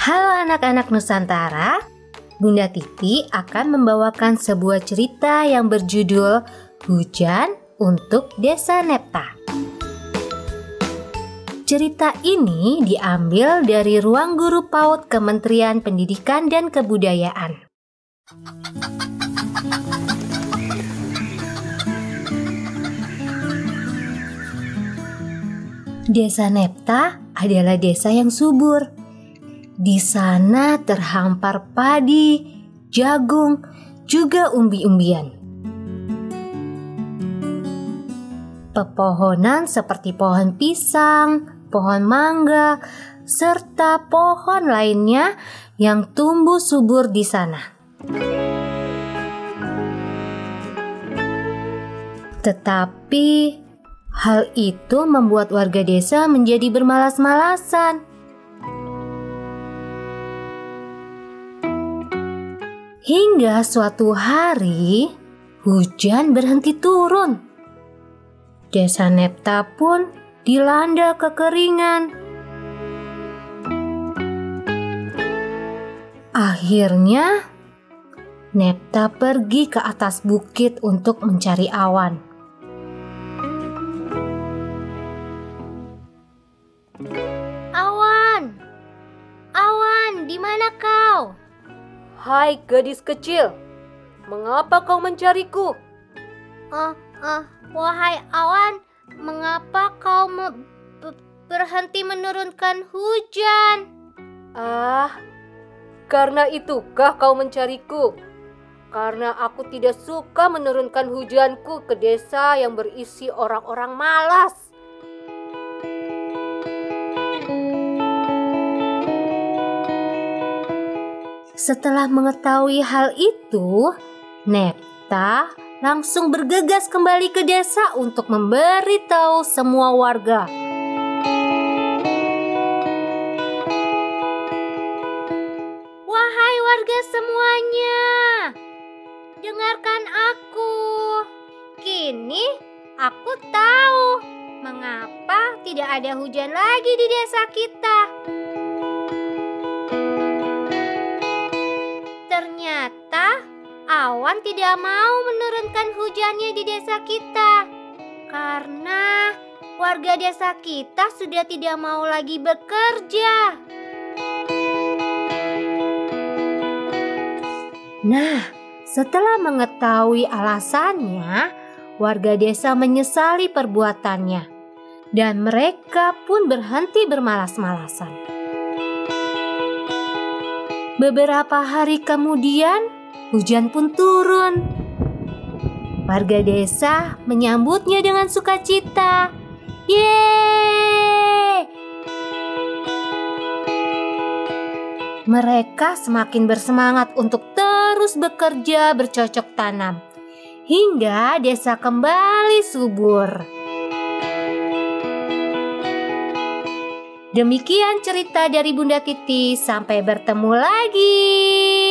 Halo anak-anak Nusantara, Bunda Titi akan membawakan sebuah cerita yang berjudul Hujan untuk Desa Nepta. Cerita ini diambil dari ruang guru PAUD Kementerian Pendidikan dan Kebudayaan. Desa Nepta adalah desa yang subur. Di sana terhampar padi, jagung, juga umbi-umbian. Pepohonan seperti pohon pisang, pohon mangga, serta pohon lainnya yang tumbuh subur di sana. Tetapi Hal itu membuat warga desa menjadi bermalas-malasan. Hingga suatu hari, hujan berhenti turun. Desa Nepta pun dilanda kekeringan. Akhirnya, Nepta pergi ke atas bukit untuk mencari awan. Hai gadis kecil, mengapa kau mencariku? Uh, uh, wahai awan, mengapa kau me berhenti menurunkan hujan? Ah, karena itukah kau mencariku? Karena aku tidak suka menurunkan hujanku ke desa yang berisi orang-orang malas. Setelah mengetahui hal itu, Nepta langsung bergegas kembali ke desa untuk memberitahu semua warga. Wahai warga semuanya, dengarkan aku. Kini aku tahu mengapa tidak ada hujan lagi di desa kita. Tidak mau menurunkan hujannya di desa kita. Karena warga desa kita sudah tidak mau lagi bekerja. Nah, setelah mengetahui alasannya, warga desa menyesali perbuatannya, dan mereka pun berhenti bermalas-malasan. Beberapa hari kemudian, hujan pun turun. Warga desa menyambutnya dengan sukacita. Yeay! Mereka semakin bersemangat untuk terus bekerja bercocok tanam hingga desa kembali subur. Demikian cerita dari Bunda Titi. Sampai bertemu lagi.